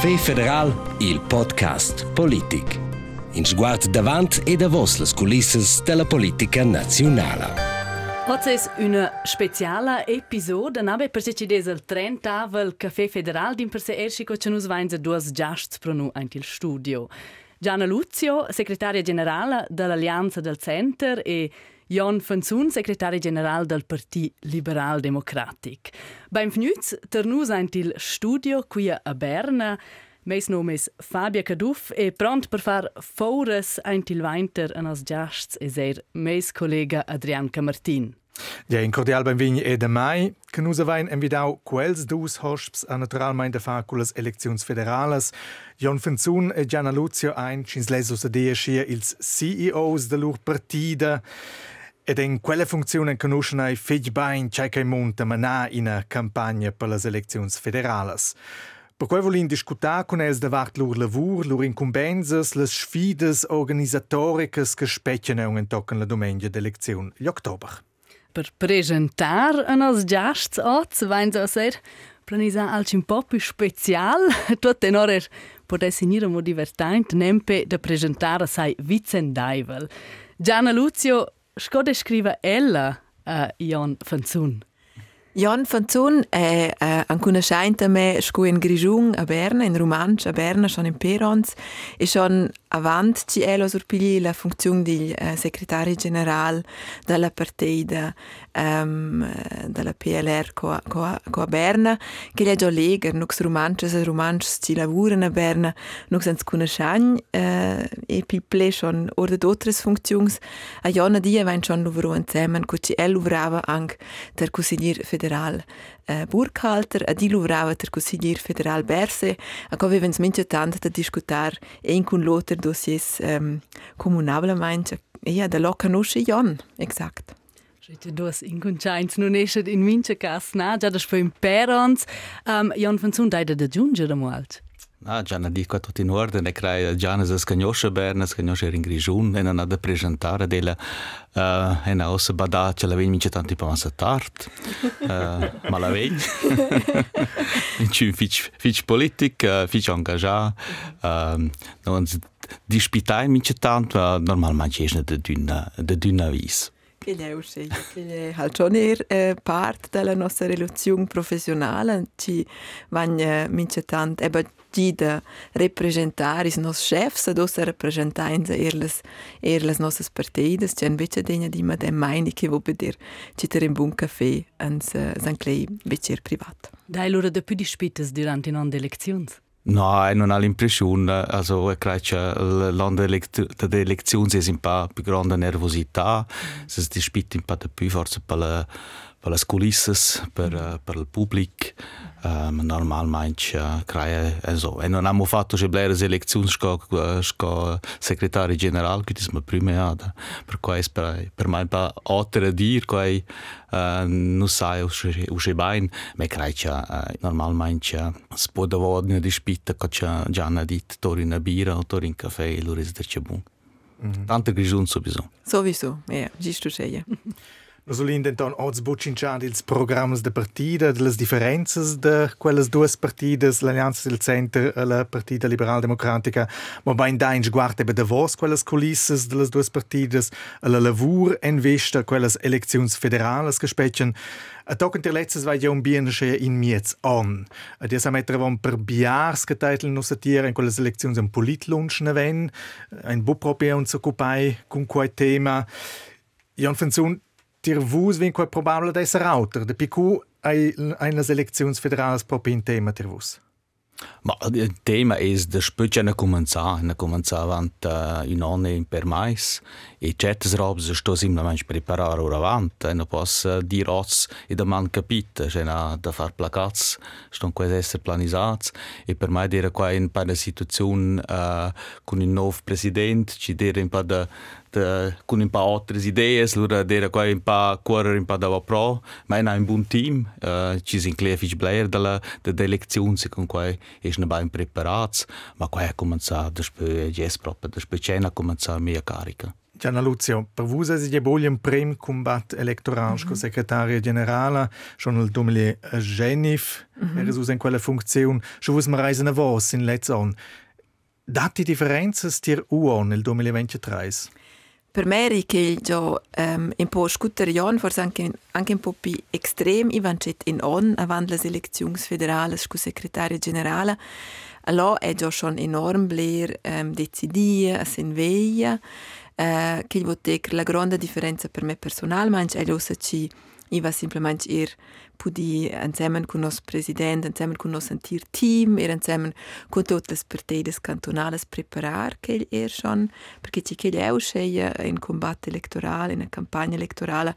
Café Federal, il podcast Politic. In sguard davant e da vos las culisses della politica nazionale. Oggi è una speciale episode, nave per ci des il 30 del Café Federal din per se erci co ci nus vains due giasts pro nu studio. Gianna Luzio, segretaria generale dell'Alleanza del Center e Jon Fanzun, segretario generale del Partito Liberal Democratic. Benvenuti per noi il studio qui a Berna. Mes nome è Fabia Caduff e pronto per far fores ein til Weinter an as Jasts e ser mes collega Adrian Camartin. Ja, in cordial benvegni e de mai, che nus avain envidau quels dus hosps a naturalmente fa culas eleczions federales. Jon Fenzun e Gianna Luzio ein, cins leso se dia schia ils CEOs de lur partida. Ed in quella funzione conoscono i figli bain c'è che monta manà in una campagna per le elezioni federali. Per cui voglio discutere con els davart lor lavur, lor incumbenze, le sfide organisatoriche che specchiano intorno alla domenica d'elezione, l'ottobre. Per presentare a nos giasts oggi, vain so ser planisa alci un po' più special. Tutto in ora potesse finire mo divertente, nempe da presentare sai Vincendaivel. Gianna Luzio, Sco descrive ella a Jon Fanzun? Jon Fanzun è eh, un conoscente a me sco in Grigiun a Berna, in Romansch a Berna, schon in Perons, e schon avant ci elo surpigli la funzione di eh, segretario generale della partita um, della PLR co, co, co a Berna, che è già lega, nux romanches e romanches ci lavorano a Berna, nux ans conosciagn, eh, e pil ple schon orde d'altres funzioni, a Jona dia vain schon lavoro insieme, co ci el lavorava anche der Consiglier federal eh, Burkhalter, a di lavorava der Consiglier federal Berse, a co vivens mince tant da discutar e in con l'alter dossiers um, comunablemente, e ja, da lo conosce Jon, exakt. Schritte dus inconchains non esce in mince cas na, già das für imperons. Um, Jon von Zun deide da giungere malt. Ah, già ne dico tutto in ordine, crai già ne scagnosce berna, scagnosce in grigiun, e non ha da presentare della uh, e na ossa bada ce la vegn mince tanti pa massa tard. Uh, ma la vegn. Minci fich fich politic, uh, fich engagà, uh, non dispitai mince tanto, uh, normalmente esne de d'una de d'una vis. È uscito, che è halt schon eher eh, part della nostra relazione professionale, ci vanno eh, mince tant, eba di da representare i nostri chefs, ossa rappresentare les nostre partides, c'è invece degna di ma de meini che vuol vedere ci ter in buon caffè ans san clay invece privat. Dai loro da più di spites durante non elezioni. No, non ha l'impressione, also, delle elezioni è un po' più grande nervosità, si dispita un po' di più forse per, la, per le culisse, per, per il pubblico, um, normalno manjše kraje EZO. Eno nam je fatto že bila rezelekcijsko sekretar general, ki smo primejada, pri kojoj spravi, pri manj pa otradir, kojoj uh, nusajo vše bajn, me krajča uh, normalno manjše spodovodnje, da špita, kot če džana dit, torin nabira, torin kafe, luriz drče bun. Mm -hmm. Tanto grižun so bizu. So bizu, je, žištu še je. giusto sei. Solin denton oz bucinciad ils programmas de partida, de las differenzas de quelles duas partidas, l'Allianza del Center e la Partida Liberal Democratica, ma bain dain sguard ebe de vos quelles colisses de las duas partidas, e la lavur en vista quelles eleczions federales che specchen. A tocken der letztes vai ja un bien sche in miez an. A dir sa metter von per biars geteitel no satier in quelles eleczions un politlunch ne ven, ein bu proprio un s'occupai con quai tema. Jan Fenzun, Tir vus vin quai probabile da esser auter. De picu ai einas eleczions federales proprio in tema tir vus. Ma il tema è da spöccia ne cominciare, ne cominciare avanti uh, un anno per mais e certe robe sto semplicemente preparare ora avanti e non posso dire oz e da man capite, cioè na, da far placats, sto quasi essere planizzati e per me dire qua in una situazione uh, con un nuovo presidente, ci dire un po' da de, con un po' altre idee, allora dire qua un po' correre un po' da pro, ma è un buon team, uh, ci si inclea fisch blair della delle elezioni con cui è ben preparato, ma qua è cominciato, dopo, è proprio, dopo c'è cominciato a mia carica. Gianna Luzio, per voi è già un primo combatto elettorale mm -hmm. come segretaria generale, schon nel 2019, mm -hmm. era in quella funzione, schon was man reisen a vos in Lezzon. Dati differenze stir uon nel 2023? Per me è che già um, un po' scuterion, forse anche, anche un po' più estrem, ivancet in on, avant le elezioni federali, come segretaria generale, allora è già schon enorm bler um, decidia, a senveia, uh, che vuol dire la grande differenza per me personalmente è lo che io va semplicemente ir pudi con nos president, insieme con nos antir team, ir insieme con tutte le partite cantonali preparar che er schon, perché ci che è uscire in combatto elettorale, in campagna elettorale,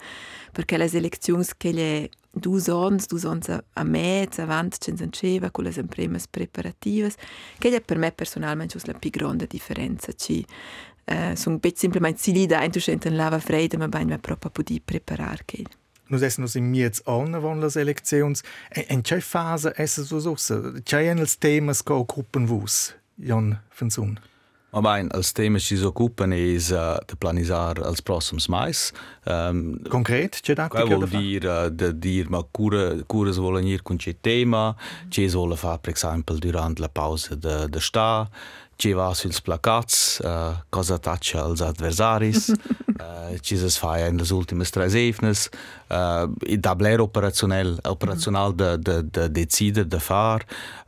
perché le elezioni che le due anni, due anni a mezzo, avanti, ci si con le prime preparative, che è per me personalmente la più grande differenza. Ci, uh, sono semplicemente si lì da in lava fredda, ma ben proprio poter preparare. Che. Nus essen nus in miez an von las eleczions. En c'è fase essen sus ussa? C'è en els temas che occupen vus, Jan Fensun? Ma bene, els temes ci occupano è uh, de planisar els prossims mais. Um, Concret, c'è dato che vuol dire uh, de dir ma cura cura volen ir con c'è tema, c'è volen fare per esempio durante la pausa de de sta, ci va suls placats, uh, cosa taccia als adversaris, uh, ci es fa in les ultimes tres evnes, uh, i dabler operationell, operational de, de, de decider, de far,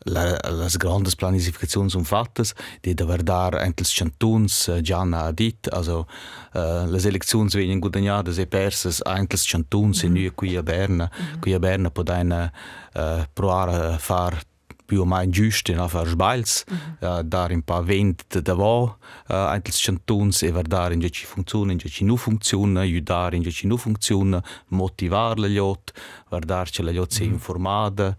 la, les grandes planificazions um fattas, di de verdar entels chantuns, uh, Gianna ha dit, also uh, les eleczions vegnan guadagnades e perses entels chantuns mm -hmm. in qui a Berna, mm -hmm. qui a Berna pod eine uh, proare far più o meno giuste no, fare sbaglios, mm -hmm. uh, dare un po' vento da va, uh, anche i cantoni e vedere in ci funziona, in ci non funziona, aiutare in ci non funziona, motivare gli altri, vedere che gli altri mm -hmm.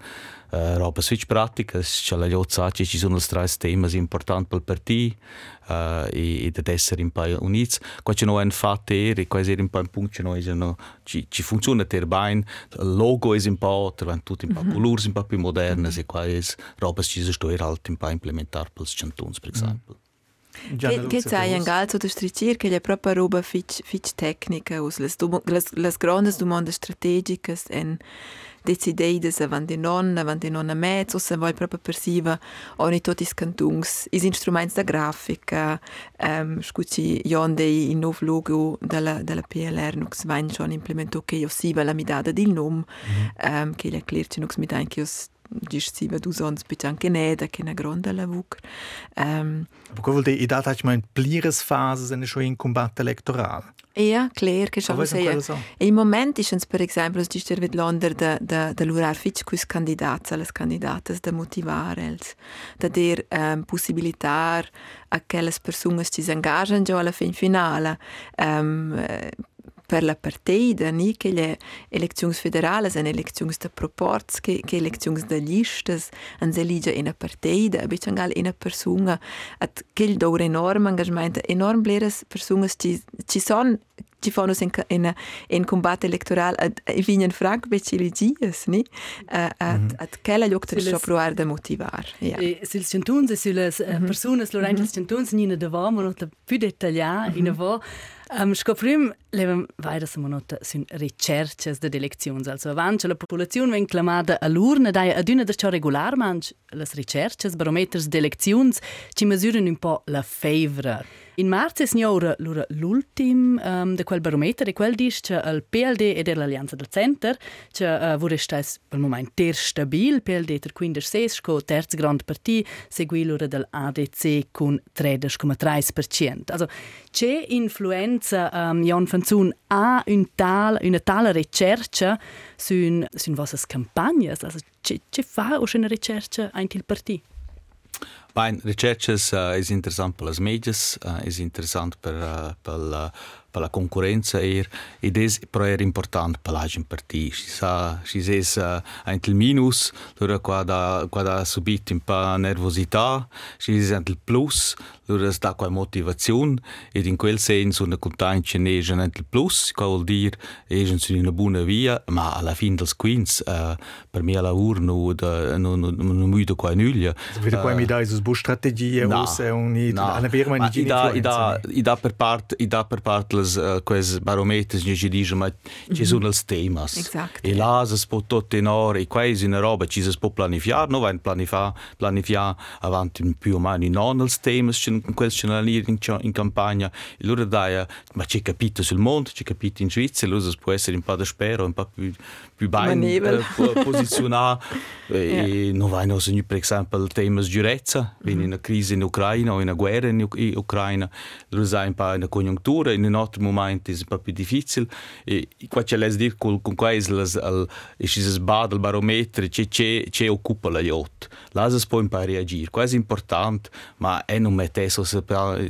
Uh, roba switch pratica, altri sanno che ci sono tre temi importanti per il partito uh, e, e ad essere un po' uniti. Qua c'è un fatto e qua è un po' un punto noi no, ci, ci funziona ter bene, il logo è un po', trovano tutti un po' più un po' più moderni, e qua è roba che ci sto halt un po' implementare per i cantoni, per esempio. Che sai un galzo da stricir che è proprio roba fitch, tecnica, le, grandi domande strategiche en decididas avant de non, avant de non a mezzo, se voi proprio persiva ogni tutti i cantungs, i strumenti da grafica, um, scuci jonde il nuovo logo della, della PLR nux vain schon implementò che io siva la midada del num, mm -hmm. um, che le clerci nux mi che io disciva du sonst bitte anche neda che una grande lavur. Um, Aber vuol dire, i dati hanno plires fasi sono schon in combatto elettorale. Ja, klar, che schon sehr. Im Moment ist es, per esempio, es ist mit Länder da da da lurar fitch quis candidats alle candidates da motivar els da der um, possibilitar a quelles personas ci s'engagian già alla fin finale um, per la partida, ni che le elezioni federali sono elezioni da proports, che, che elezioni da listas, an se liga in una partida, a bici angal in una persona, at che il dore enorme engagement, enorm bleres persone ci, ci ci fanno in, in, in combat electoral ad vinien frank becili dies ni uh, ad mm. ad quella lucht de so proar de motivar ja. E sil centuns e sil eh, mhm. personas lorangels mhm. centuns nina de vam und de più dettaglià mhm. in avo Um, scoprim levam vaira sa monota sun ricerches de elections also avant la popolazion ven clamada all'urna dai ad una der regular manch las ricerches barometers de elections ci masuren un po la favra In marzo è signora l'ultim um, de quel barometer e quel dice che il PLD e l'Alleanza del Center che uh, vuole stare il momento ter stabil, il PLD ter 15 sco terzo grande partito, segui l'ora dell'ADC con 13,3%. Also, c'è influenza um, Jan Fanzun ha un tal, una tale ricerca su, su vostre campagne? Also, c'è, c'è fa una ricerca anche il partito? Bem, researches uh, eh, é interessante pelas mídias, uh, eh, é interessante para, eh, pela, pela concorrência e é para é importante para a gente partir. Se és entre minus, quando subit um pouco a nervosità, se és entre plus, Allora es da quai motivazione ed in quel senso una contancia ne egen entel plus, che vuol dire che egen su una buona via, ma alla fine dels quins uh, eh, per me la ur no da eh, no no no müde quai nülla. Wieder quai eh, mi da is bu strategie os e un i ana berma ni da i da i da per part i da per part uh, quais barometri ni ci dice ma ci mhm. sono els temas. Exact. E là si può tutto in ore e quai is una roba ci si può planificar, no vain planificare, planificar avanti più o meno non els temas che quel che in, in campagna. E loro dai ma c'è capito sul mondo c'è capito in Svizzera loro può essere un po' da spero un po' più più ben eh, posizionato e non vai no per esempio temas giurezza mm -hmm. in una crisi in Ucraina o in una guerra in, in Ucraina. Loro sai un po' in una congiuntura in un altro momento è un po' più difficile. E qua c'è les dir con con al e si sbad al barometro c'è c'è c'è occupa la yacht. Lasas poi un po' reagire quasi importante ma è non mette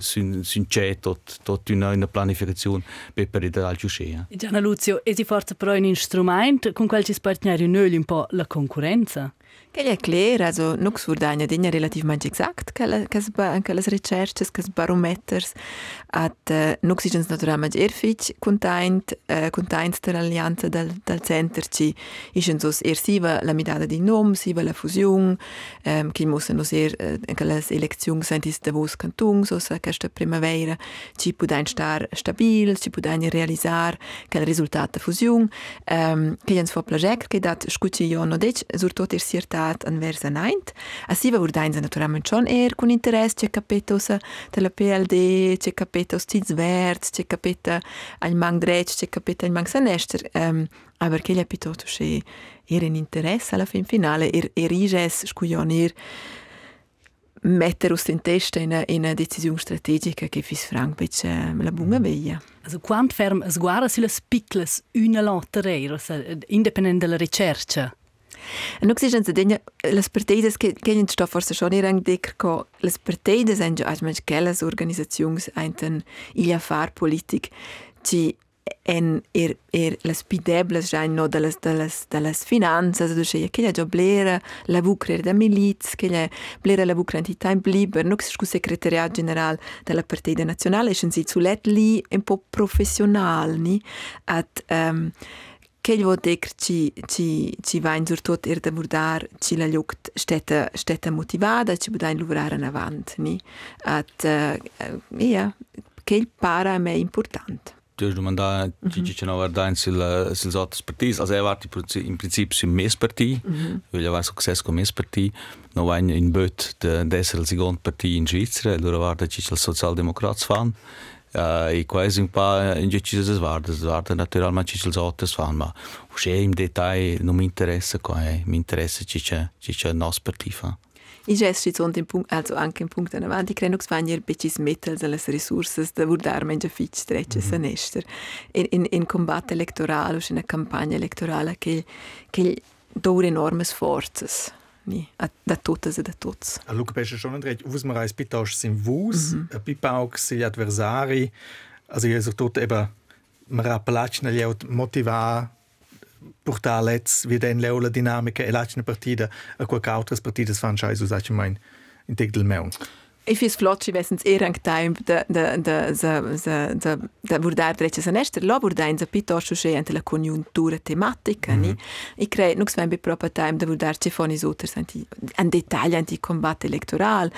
sun sun c'è tot tot una una pianificazione per per il altro scena Gianna Luzio e forza però un strumento con quel ci partneri noi un po' la concorrenza Che è chiaro, also non si vede dinja relativamente exact che le, che le ricerche, che le barometers, at uh, non si gens naturalmente erfic content, uh, content dell'alleanza del, del center ci ischen sos er siva la midada di nom, siva la fusione, um, che mussen nos er uh, che le elezioni sentis de vos cantung, sos a questa primavera ci pudain star stabil, ci pudain realisar che il risultato fusione, um, che jens fa project che dat scucci jo no dec, er stat anvers anaint. A siva urdainza naturalmente schon eher con interesse, c'è capetos della PLD, c'è capetos tiz verts, c'è capeta al mang drech, c'è capeta al mang sanester. Um, aber che gli piuttosto c'è era in interesse alla fin finale, er, er iges scuglion er mettere in testa in una, una decisione strategica che fis franc becce la bunga veglia. Also quant ferm sguara sulle piccole una lotteria, indipendente dalla ricerca? Nu si gente degna las partidas che che in sto forse schon ir angdec co las partidas en jo ajmen quellas organisazions einten il affar politik ci en er er las pidebles ja no de las de las de las finanzas do che che ja blera la vucrer da miliz che ja blera la vucrer di time liber no scu secretariat general della partida nazionale schon si zulet li un po professional ni? At um, Kell wo deker ci ci ci vain sur tot er da murdar ci la lukt stetta stetta motivada ci budain luvrar an avant ni? At eh, uh, ja kell para me important Du hast domanda ci ci mhm. no guardain sil sil zotas partis as evarti in princip sim mes parti mhm. vilja var success com mes parti no vain in böt de desel sigond parti in Svizzera e allora varda ci il socialdemocrats fan E quasi po' in guarda, das guarda naturalmente ci sono altre fan, ma usce in dettaglio non mi interessa qua, eh. mi interessa ci c'è ci c'è il nostro partito. I gesti sono in punkt, also anche in punto in avanti, credo che vanno becci smettere delle risorse da guardare meglio fitch strecce mm -hmm. sanester in, in, in combatto elettorale in una campagna elettorale che che dura enorme sforzi ni da tota se da tots. A Luca Pesce schon und recht, us marais pitaus sim mhm. vus, mm -hmm. pipauk si adversari, also je so tot eba mara plačna ljeut motiva portalets vi den leola dinamica e lačna partida, a qualche altras partidas fan chais usaci mein in tegdel meun. Ich finde es flott, wenn es eher ein Time da da da da da da da vurdar dreche semestre, lo vurdain za piuttosto che ante la congiuntura tematica, mm -hmm. ni. I crei, non svem be proprio time da vurdar che foni soter senti an dettagli anti combatto elettoral,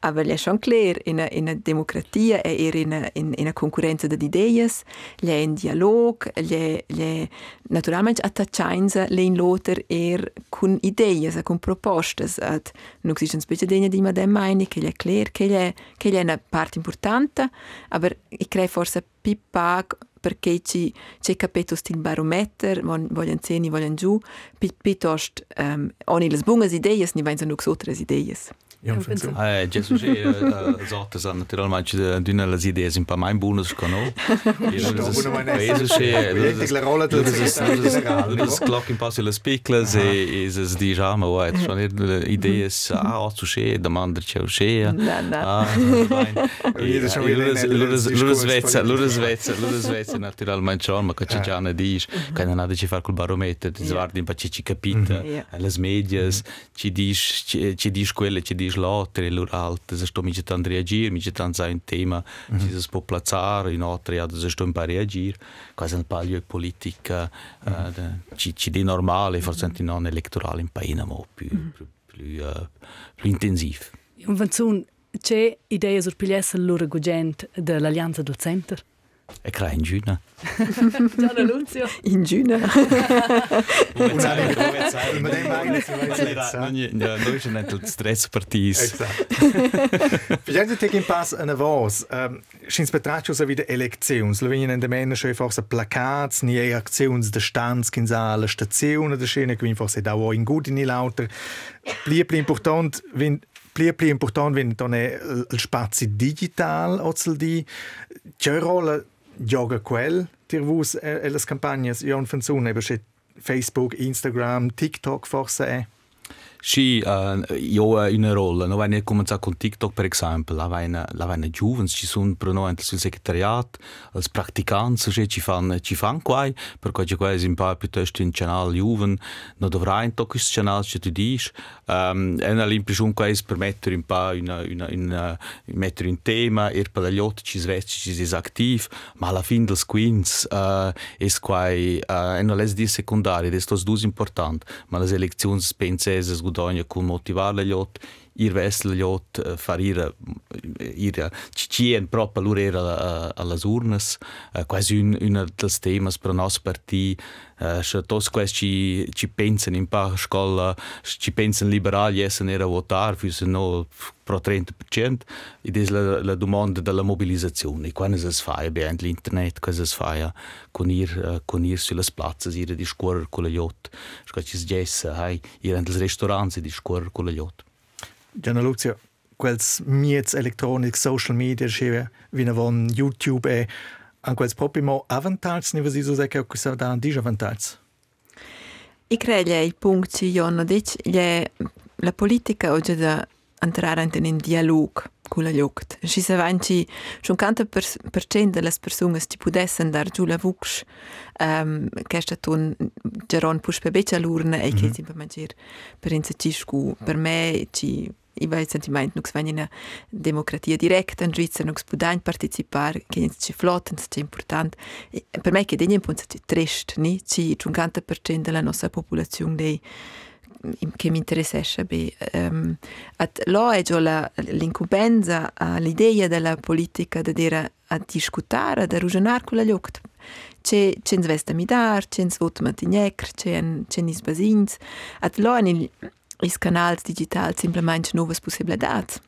aber è schon klar in a, in una democrazia e er in a, in in a concorrenza le in dialog, le le naturalmente attaccianza le in loter er con idee, con proposte, at non si specie degna di madem meine che le klar che è, che è una parte importante, ma io credo forse più poco perché ci c'è capito il barometro, vogliono seni, vogliono giù, piuttosto um, ogni le buone idee, ne vengono anche altre idee. Jönfensó. Ez už je zaotazan natural manci dune las ideas in pa mai bonus con no. Ez už je Vedi la rola tu das clock in passe las piclas e is es di jama wa et schon ideas a o tu she demander che u she. Lures vezza, lures vezza, lures vezza natural manci ma che c'è già ne dis, che non ha di ci far col barometro, ti guardi in pa ci ci capita, las medias, ci dis ci dis quelle, ci dis later lur alte se sto mi tan reagir mi tan sa un tema mm -hmm. si può plazzare in altri, se sto in par reagir quasi un palio politica mm -hmm. uh, ci, di normale forse mm -hmm. non elettorale in paese ma più mm -hmm. più, più, uh, più intensivo un vanzun c'è idea sul pigliessa loro gugent dell'allianza docenter E crea in giuna. Gianna Luzio. In giuna. Noi sono nel stress partis. Esatto. Vielleicht te in pass an avos. Schins betrachtos a wieder Elektions. Lo venien in de Männer schon forse Plakats, ni e Aktions de Stands kin alle Stationen de Schene, quin forse da wo in gut in lauter. Pli important, wenn pli pli important wenn dann il spazio digital ozel di. C'è rola gioca quel tirvus e le campagne Jon Fenzun eben Facebook, Instagram, TikTok forse è. Și uh, eh, eu uh, în rol, noi ne cominciat cu TikTok, per exemplu, la vaina, la vaina juvens, ci sunt per noi sul secretariat, als eh, practicanți, cioè, și ci fan, ci fan quai, per cui ci quai zimpa piuttosto in canal juven, no dovrai in tocus canal ce tu dis, ehm, um, en all'impressione quai es per mettere un pa una, una, una, mettere un tema, er per la lot, ci sveci, ci disactiv, ma alla fin dels quins, uh, eh, es quai, uh, en alles di secundari, destos dus important, ma las elections pensese, guadagna con motivare gli ir vessel gli altri, fare ir, ir ci proprio loro era alle urnas, quasi un, uno dei temi per la nostra partita, se tutti questi ci pensano in pa scuola, ci pensano liberali essere a votare, se no pro 30%, ed è la, la domanda della mobilizzazione, quando si fa, beh, l'internet, cosa si fa con ir, con ir sulle piazze, ir di scuola con gli altri, ci si dice, hai, ir nei ristoranti di scuola con gli altri. Gianna Luzio, quels miets electronic social media schive wie von YouTube e an quels proprio mo avantags ni vasi so se che cosa da disavantags. I punto che io non dic la politica oggi da entrare in un dialogo con la lucht. Si sa vanci schon 50% delle persone che potessero andare giù la vux um, che è stato un geron push per beccia l'urna e che simplemente per inseciscu per me ci i vai sentiment nux vain in democratia diretta in Svizzera nux pudain participar che ci flotten è important e per me che degni punto è trist ni? Ci 50% della nostra popolazione dei che mi interessa be um, at lo è già l'incumbenza l'idea della politica da dire a discutere da ragionare con la lucht c'è c'è svesta mi dar c'è svot matignec c'è c'è nis basins. At lo in is canals digital simplement novas possibilidades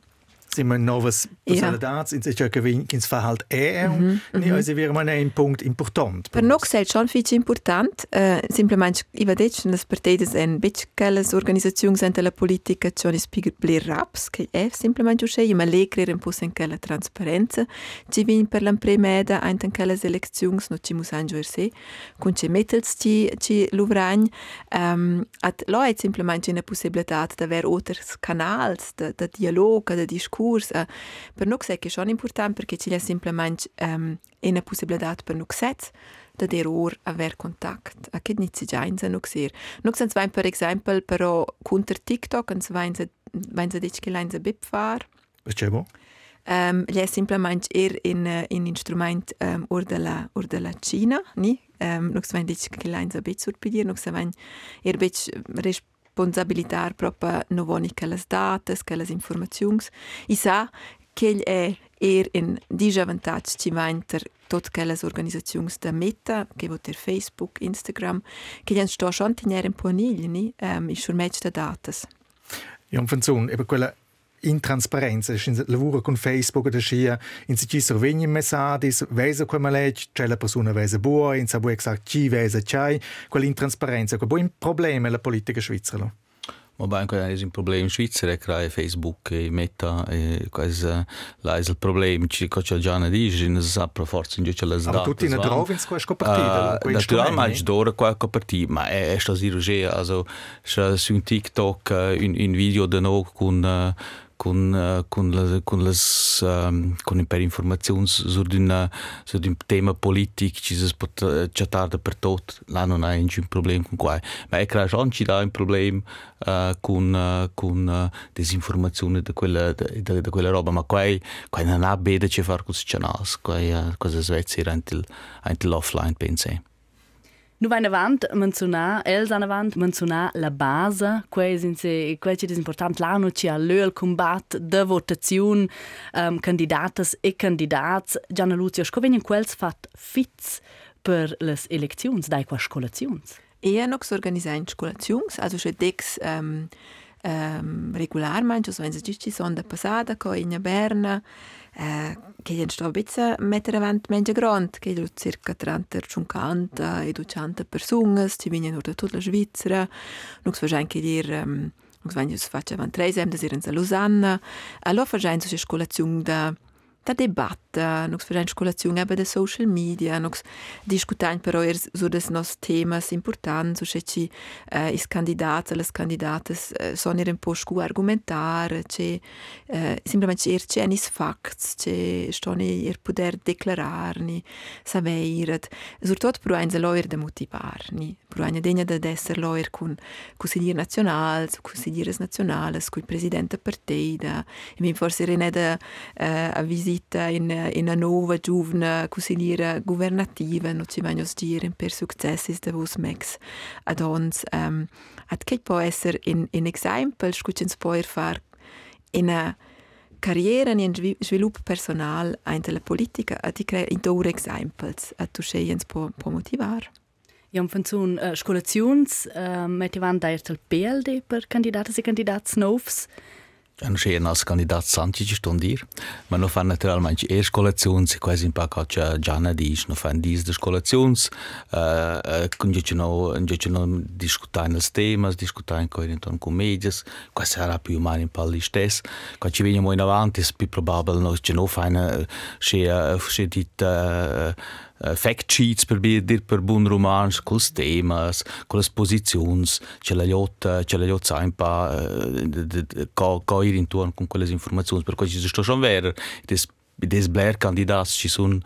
sind wir novas possibilidades ja. in sich che ins verhalt er mm -hmm. ni also wäre man ein Punkt important per noch sei schon viel important uh, simplement i va dec nas partidas en bit quelles organisazioni ente la politica schon is pigler raps che è simplement usce ma lecrer un po' en quella trasparenza ci vin per l'impremeda ein tan quelles eleczioni no ci mus anjo se con ci metels ci ci luvragn um, at lo è simplement una possibilità da aver oters canals da dialoga da discussione discurs. Uh, per noi è schon important perché ci è semplicemente um, una possibilità per noi set da der or aver contact. A che nicht si già in no xer. Noi sen per esempio però contro TikTok ens vain se vain se dic che lain se bip far. Perché bo? Um, gli è semplicemente er in in instrument um, or della or della Cina, ni? Um, noi vain dic che lain se bip surpidir, noi vain er bip responsabilitar proprio novoni che le date, che le informazioni. I sa che è er in disavantage ci va inter tot quelle organizzazioni da Meta, che voter Facebook, Instagram, che gli sto schon tenere un po' nigli, ni, um, is schon match da datas. Ja, funziona, e quella in lavoro con Facebook da scia, in si ci sorvegni messaggi, vese come legge, c'è la persona vese buona, in sa buona sa ci vese c'hai, quella intransparenza, che è un problema la politica svizzera. Ma beh, è un problema in Svizzera, che Facebook e Meta, e questo è il problema, che c'è già una dice, non si sa per forza, in le date. Ma tutti ne trovi in questa copertina? Uh, naturalmente, d'ora quella copertina, ma è, è così, also, c'è su TikTok un, un video di noi con... Uh, con, äh, con, la, con, las, ähm, con imper informaziuns sur d'una sur d'un tema politico ci si può uh, eh, per tutto là non hai nessun problema con quai ma è che non ci dà un problema uh, con uh, con uh, disinformazione da quella da, da, quella roba ma quai quai non ha bene da che far con i canali quai uh, cosa svezzi rentil rentil offline pensi Nu vain avant mencionar, els han avant mencionar la base, quei sinse, quei è important, l'anno ci ha l'el combat de votazione um, candidates e candidats. Gianna Lucia, sco venien quels fat fits per les eleczions, dai qua scolazions? E noch organisieren scolazions, also schon dex um, um, regularmente, so wenn sie ci sono da passata, co in Berna, che gli sto a mettere avanti menge grande, che gli circa 30, 50 e 200 persone, ci vengono da tutta la Svizzera, non fa anche dire, um, non si fa avanti tre esempi, da Lausanne, allora fa già una scolazione da da debatta, nos facem colazione eben de social media, nos discutem però er su des nos temas importants, so che eh, is candidats, les candidates eh, son er un po scu argumentar, che eh, simplemente er che nis facts, che stoni er poder declararni, saveiret, surtot pro ein se loer de motivarni, pro ein degna de esser loer cun consiglier nacionals, consiglieres nacionales, cui presidente partida, e mi forse rene de eh, a visita vita in, in una nuova giovane consigliera governativa non ci vanno dire per successi da vos mex ad ons. Um, ad che può essere in, in esempio scucin spoiler far in a carriera in sviluppo personale anche la politica ad in due esempi ad tu scegliens può, può motivare Ja, und so uh, äh, Skolations, äh, mit van da il PLD per candidaten e candidats novs, non anscheen als Kandidat Sancic stond hier, maar nog van natuurlijk mijn eerste coalitions, ik weet niet pak had Gianna die is nog van die is deci uh, uh, de coalitions, kun je nou, je nou discuteren als thema's, discuteren kun je dan comedies, qua sarà più male in palli stes, qua ci veniamo in avanti, è più probabile non c'è no fine, c'è c'è uh, dit uh, uh, fact sheets per dir per bun romans col temas con le posizioni ce la lotta ce la lotta un pa co co ir intorno con quelle informazioni per cui ci sto schon ver des des Blair candidats ci sono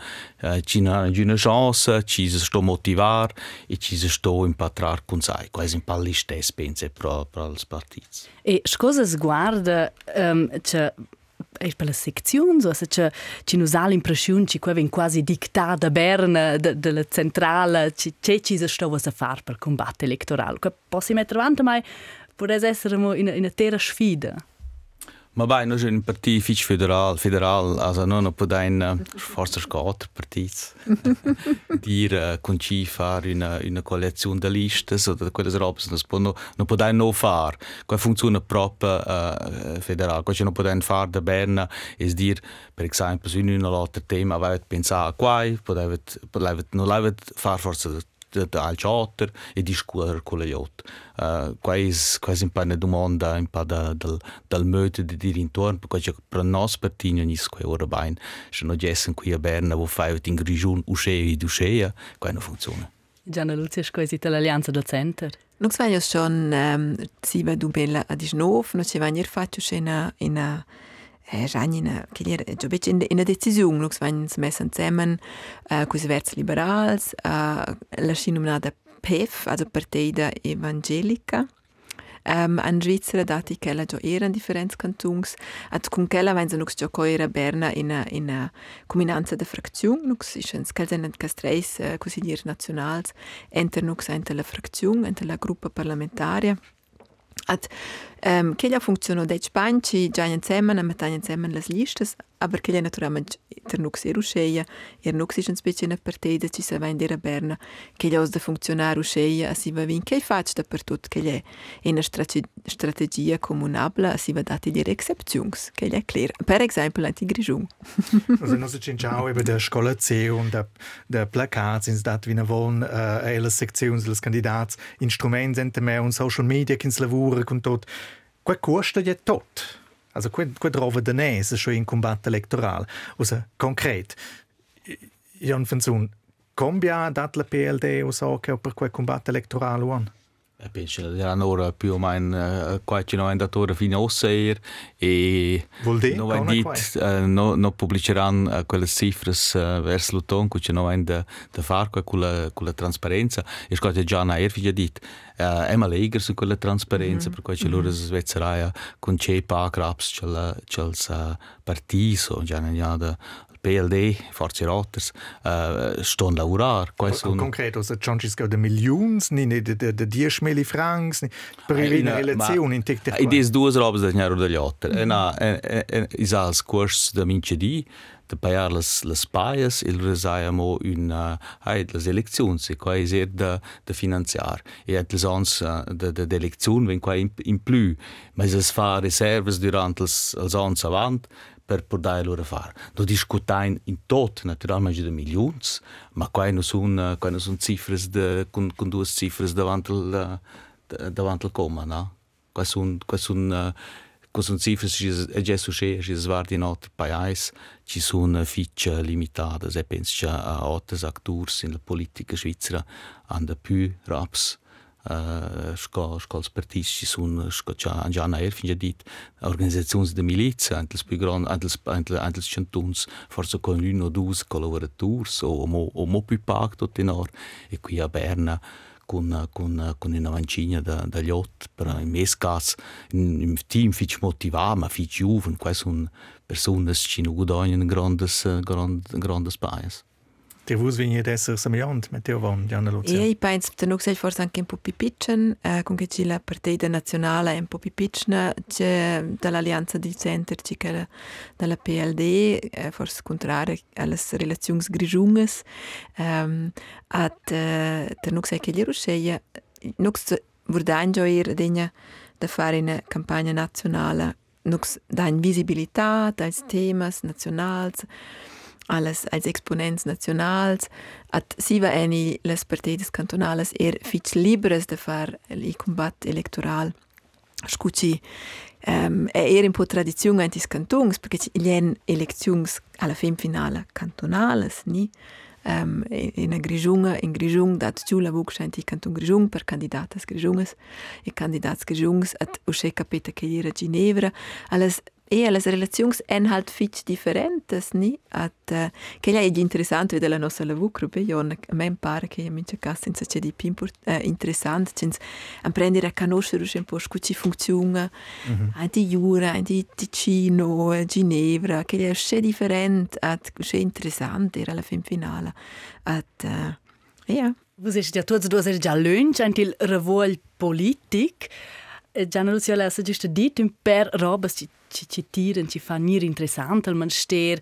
uh, ci hanno una chance ci si sto motivar e ci si sto impatrar con sai quasi un po' stess penso per per i partiti e scusa sguarda um, cioè eis per la secziun, so se c'è ci nos ha l'impression ci quaven quasi dictà da Berna de, de la centrala ci c'è ci se sto a far per combatte elettorale. Qua possi metter avanti mai potesse essere una, una terra sfida. Ma beh, noi siamo un partito fitch federal, federal, also non possiamo, forse quattro partiti, dire con ci fare una, una coalizione di liste, o di quelle robe, non, non possiamo non fare. Qua funziona proprio uh, federale, qua non possiamo fare da Berna, e dire, per esempio, su un altro tema, avete pensato a qua, non l'avete fare forse al charter e discutere con gli altri. Uh, quais, quais un po' una domanda un po' da, dal, dal modo di dire intorno, perché per noi partiti non è ora bene. Se non jessen qui a Berna, wo fai in Grigion uscea e uscea, qua non funziona. Gianna Lucia, quasi l'alleanza del center. Non sveglio schon um, sieben du bella a disnov, non ci va nier faccio in in Janina, che già in una decisione, noi siamo messi insieme uh, con i versi liberali, nominata PEF, also Partida Evangelica, um, in Svizzera, dati che la già era in differenti cantoni, e con quella vengono noi già coera Berna in una, in una combinanza di frazioni, noi siamo in tre uh, consiglieri nazionali, entro noi la frazione, entro la gruppa At Um, che ja funziona de spanci, già insieme, mettiamo insieme le liste, aber che ja naturalmente der nux er uscheia, er nux ist ein bisschen eine partita ci sa vain dera Berna, che ja da funzionar uscheia, si va vin che fac da per tut che ja una strategia comunabla, si va dati dire exceptions, che ja clear. Per esempio anti grigiun. also non si cinciao eben der Scolazione, der der Plakats ins dat wie von äh, alle Sektionen des Kandidats, Instrumente sind und Social Media kins lavura con tot. Qua costa ja tot. Also qua, qua trova danese schon in combat elettoral. Also konkret, Jan Fenzun, combia dat la PLD o so che per quel combat elettoral one? Penso che ora più o meno qualche noventatore fino a Osseir e non dit no no pubbliceranno quelle cifre verso l'autunno che non hanno da, da fare con la, con la trasparenza. E scotte già una erfiglia dit è ma leger su quella trasparenza mm -hmm. per cui c'è loro svezzeria con c'è pa graps c'è il partiso già ne da PLD, Forze Rotters, äh, stehen laurar. Con concreto, also John Cisco de Millions, ni de, de, de 10 mili francs, ni per eh, in relazione in tecte qua. Idee due robe da gnaro degli otter. Mm -hmm. Na, is als kurs da mincedi, de paiar les les paias il resaiamo un uh, hai les eleczions e qua is er de de finanziar e et les uh, de de de elezion ven qua in, in plü ma es fa reserves durant els els ons avant per poter loro fare. Lo discutiamo in tot, naturalmente, di milioni, ma qua non sono, qua non sono cifre de, con, con due cifre davanti al, davanti al coma, no? Qua sono, qua sono, che già succede, che svardi in altri paesi, ci sono fiche limitate, e penso a altri attori nella politica svizzera hanno più raps sco scols partits ci sun sco già già na er finja dit organizzazioni de milizia antels più grand antels antels antels chantuns forse con un o due collaborators o mo o mo più pac tot in or e qui a Berna con con con una vancina da da lot per in mes cas im team fich motivar ma fich juven quasi un personas ci nu guadagnan grandes grandes grandes Ti vus vegni ad esser semejant met teo von, Diana Lucia? Io penso che non sei forse anche un po' più piccin, eh, con che c'è la partita nazionale un po' più piccina, c'è dall'alleanza di center, c'è dalla PLD, eh, forse contrario alle relazioni grigiungas, um, at eh, ter non sei che gli rusceia, non vordain già ir degna da fare una campagna nazionale, non dain visibilità, dai temas nazionals, alles als Exponents nationals, at siva eni les partides cantonales er fich libres de far il combat electoral. Scuci, um, è er un po' tradizione antis cantons, perché gli en eleczions alla fin finale cantonales, ni? Um, in Grigiunga, in Grigiung dat giù la vuc senti canton Grigiung per candidatas Grigiungas e candidats Grigiungs at usce capita che era Ginevra, alles e le relazioni sono halt fitch differentes, ni? At, uh, che è interessante vedere la nostra lavoro, io a me pare che in mince casa senza c'è di più uh, interessante, cins apprendere a conoscere un po' come funziona, mm -hmm. anche Jura, anche Ticino, Ginevra, che è c'è differente, at, c'è interessante, era la fin finale. At, uh, yeah. Vous êtes ja tutti due già lunch, anche il revuol politic. Gianna Lucia, ha giusto detto un per roba ci, ci tiran, ci fa nir interessant al manster.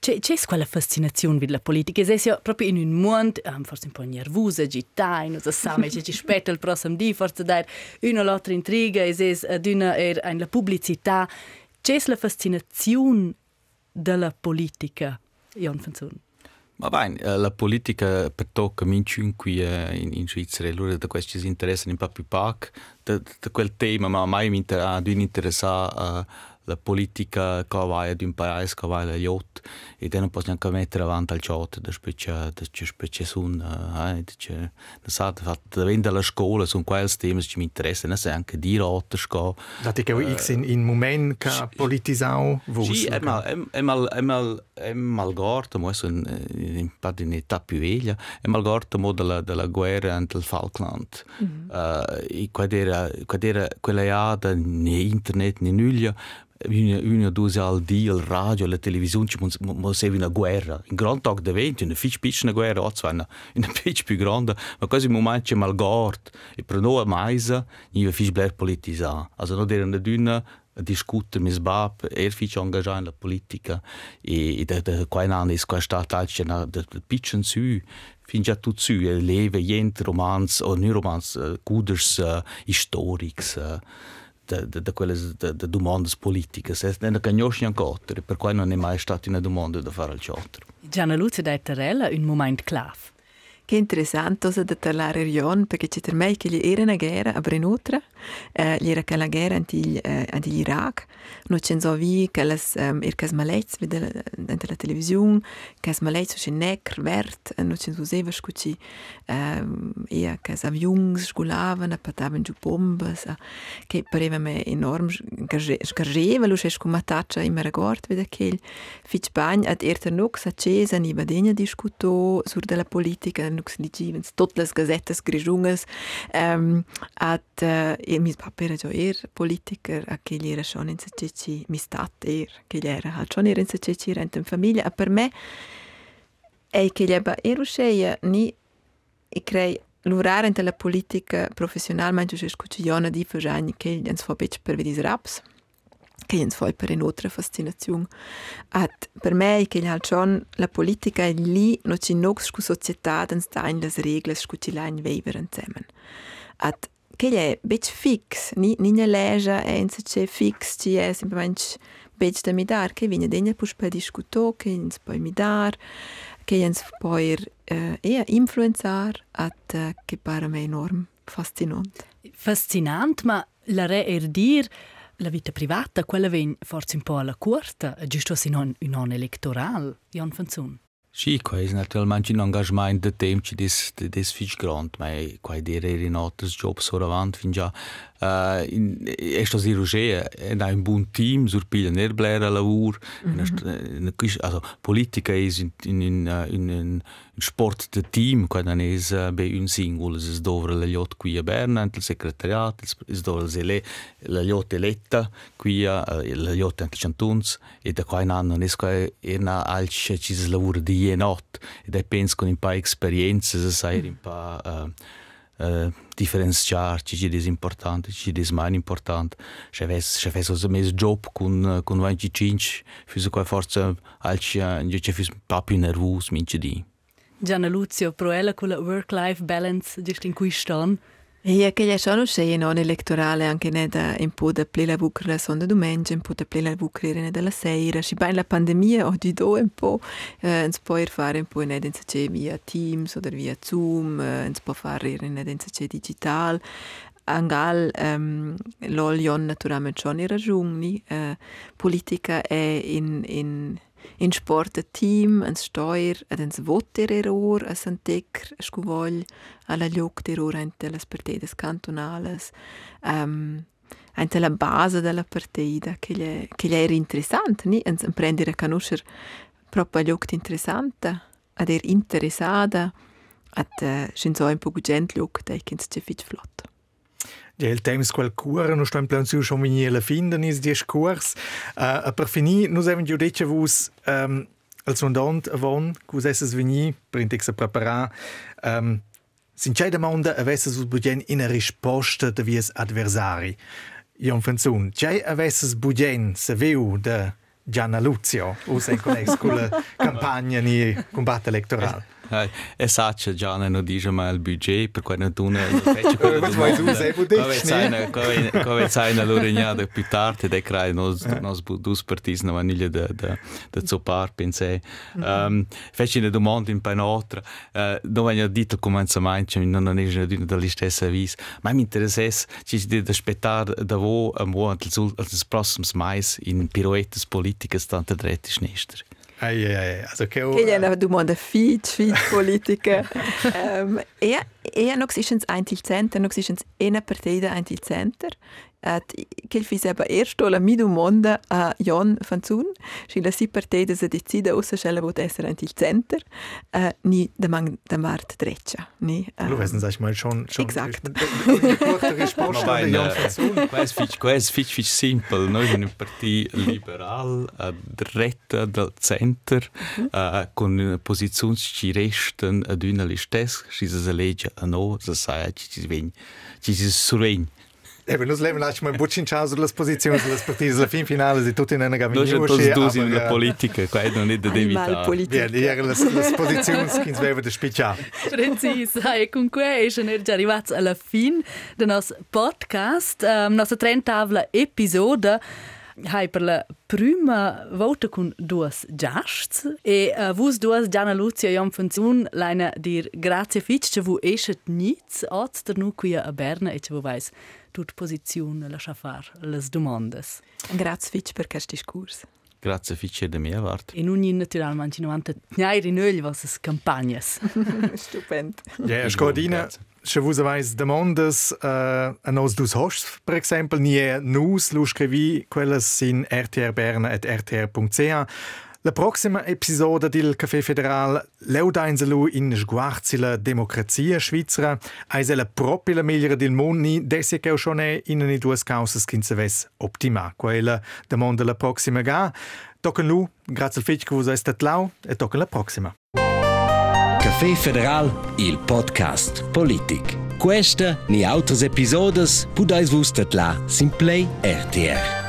C'è, c'è quella fascinazione per la politica? E se proprio in un mondo, um, forse un po' nervosa, agitata, non so se ci aspetta il prossimo dì, forse dare una o l'altra intriga, e se ad una er in la pubblicità. C'è la fascinazione della politica, Jan Fanzon? Ma bene, la politica per tocca minchun qui in, in Svizzera, allora da questi si interessano un po' più poco, da, da quel tema, ma mai mi interessa uh, politika kā vajag un paese che va vajag ļoti. e te nu neanche mettere avanti al ciot, da specie da ci sun, eh, da ci, da sa, da fatta, vende alla scuola, sun quels tema che mi interessa, ne sai anche di otta sco. Da ti che x in, in moment ca politisau vus. Sì, è mal, è mal, è mal, è mal gorto, mo esso in, eh, in, parte in età più veglia, è mal gorto mo della, della guerra ante il Falkland. Mm-hmm. Eh, e quadera, quadera, quella è da né internet né nulla, una, una due al dia, il radio, la televisione, ci mo una guerra. In gran tag de venti, una fitch piccola guerra, o zwar una, una fitch più grande, ma quasi un momento mal gort. E per noi mais, ni una fitch bler politisa. Also no der d'una discuter mis bab, er fitch engagiert in la politica e, e da da quai an is qua stat alce na da pitchen su fin già tut su e leve jent romans o nu romans guders uh, historics uh, da, quelle domande politiche. Se non conosci ancora, per cui non è mai stata una domanda da fare al ciotro. Gianna Luzia da Terrella, un momento clave. Che interessante cosa da parlare Rion, perché c'è per me che gli era una guerra a Brenutra, eh, gli era la guerra anti, eh, anti Iraq, non c'è so vi che las um, er cas malets vede dentro la televisione, cas malets c'è necr vert, non c'è so seva scuci um, e cas avions sculavano, patavano giù bombes, uh, che pareva me enorm scargeva, lo c'è come taccia in meragort vede che fitch bagn ad erter nux accesa ni badegna discuto sur della politica vários digimas, todas as gazettes grejungas, um, at, uh, mis papel jo er politiker, aquele era schon in sececi, mis tat er, aquele era halt schon er in sececi, rentam famiglia, per me, ei che gli ebba erusceia ni e crei l'urare in la politica professionale, ma in giusto scucciona di fagagni che gli ens fa bec per vedis raps, che ens fa per un'altra fascinazione at per me che gli schon la politica è lì no ci nox scu società den stein las reglas scu ci lain weber insieme at che è bec fix ni ni ne leja è in se fix ci è semplicemente bec da mi dar che viene pus per discuto che ins poi mi dar che ins poi eh, eher influenzar at uh, che para me enorm fascinante fascinant ma la re er dir la vita privata quella ven forse un po' alla corta giusto se non un anno elettoral Jan Fanzun Sì, questo è naturalmente un engagement di tempo che è molto grande, ma qua dire in altri job sono avanti fin già. Uh, in, è stato cirurgia, è un buon team, sur piglia nerblera lavoro, mm -hmm. also politica è in, in, in, in, in sport de team, quando non è bei un singolo, es dovre la lot qui a Berna, il segretariato, es dovre le la lot eletta qui a la lot anche cantuns e da qua in anno non è qua una alce ci si lavora di e not e da penso con un pa esperienze, se sai un pa uh, Uh, differenziar ci ci è importante ci è mai importante se ves se ves o mes job con con 25 fuse qua forza alci ci fus pa più nervus mince di Gianna Luzio, proela con la work-life balance, giusto in cui stanno? E che gli sono sceglie non elettorale anche ne da un po' da plena vucra sonda domenica, un po' da plena vucra ne della sera. Si in la pandemia o di do un po', eh, si può fare un po' in edenza via Teams o via Zoom, eh, si può fare in edenza digital. Angal um, l'olion naturalmente schon in ragioni, eh, politica è in, in in sport a team, an steuer, ad ens voter error, a santec, a scuvogl, alla lloc d'error ente las partidas cantonales, um, ente la base della partida, che gli, che gli era interessante, ni? Ens prendere a conoscere proprio lloc interessante, ad er interessata, ad uh, scin un po' gent lloc, dai che. Il temps quel cura, non sto in plan su schon wie la finden is die scurs. Uh, per fini, nus even giu dice vus um, al sondant avon, cus esses vini, printex a preparar, um, sin c'è domanda avesses us budgen in a risposta de vies adversari. Jon Fenzun, c'è avesses budgen se veu de Gianna Luzio, us en connex con la campagna ni combatto elettorale. esatto, Gianna non dice ma il budget per quando tu ne fece quello di ma tu sei potente. Come sai no, nella no, l'orignata più tardi dai crai non non sbudus partis na no, vaniglia da da da zopar pensai um, mm-hmm. ehm, fece una domanda in panotra uh, eh, dove hanno detto come si mangia non è una dina della stessa vis ma mi interessa ci di aspettare da voi eh, a mo al prossimo mais in pirouettes politiche tanto dretti e snestri Ei, ei, ei. Also, que, ora... Che gli hanno domandato, fit, fit, politica. um, ehm, yeah. E non existens ein til center, non existens ena partida ein til center. Et quel fis eba ersto la mi domanda a Jon Fanzun, si la si partida se decida ussa schella vot esser ein til center, uh, ni de mang de mart dreccia, ni. Du wissen sag mal schon schon Exakt. Quais fitch fitch simpel, noi un partit liberal a dretta del center uh, con posizions ci resten ad una listes, si se legge nou zasajać ci zwień, ci surwień. E beh, noi le lasciamo un po' cinciato sulle posizioni, sulle partite, sulla fin finale di tutti nella gavina. Noi tutti due in la politica, qua non è da evitare. Politica. Vieni, ieri le posizioni che si avevano spicciato. Precisa, e con questo siamo già arrivati alla fine del nostro podcast, ehm, um, nostra trentavla episodio. Hai per la prima volta con due giasts e uh, vus due Gianna Lucia e Jan Fanzun leine dir grazie fitch che vu eschet nits oz der nu qui a Berna e che vu vais tut posizione lascia far les domandes. Grazie fitch per questo discorso. Grazie fitch de mia vart. E nun in naturalmente ci novanta gnairi nögli vasses campagnas. Stupend. Ja, Scordina, se vus avais demandas uh, a nos dus hosts, per exempel, nie nus lu scrivi quelles in rtrberna.rtr.ch. La prossima episoda del Café Federal leudainzelu in sguarzila democrazia svizzera, eis la propria la migliore del mondo, desi che schon è in ni duas causas che se ves optima. Quella demanda la prossima ga. Tocken lu, grazie al fitch che vos è stat lau, e tocken la prossima. Café Federal, il podcast Politik. Questa ni autres episodes pudais vus la Simplay RTR.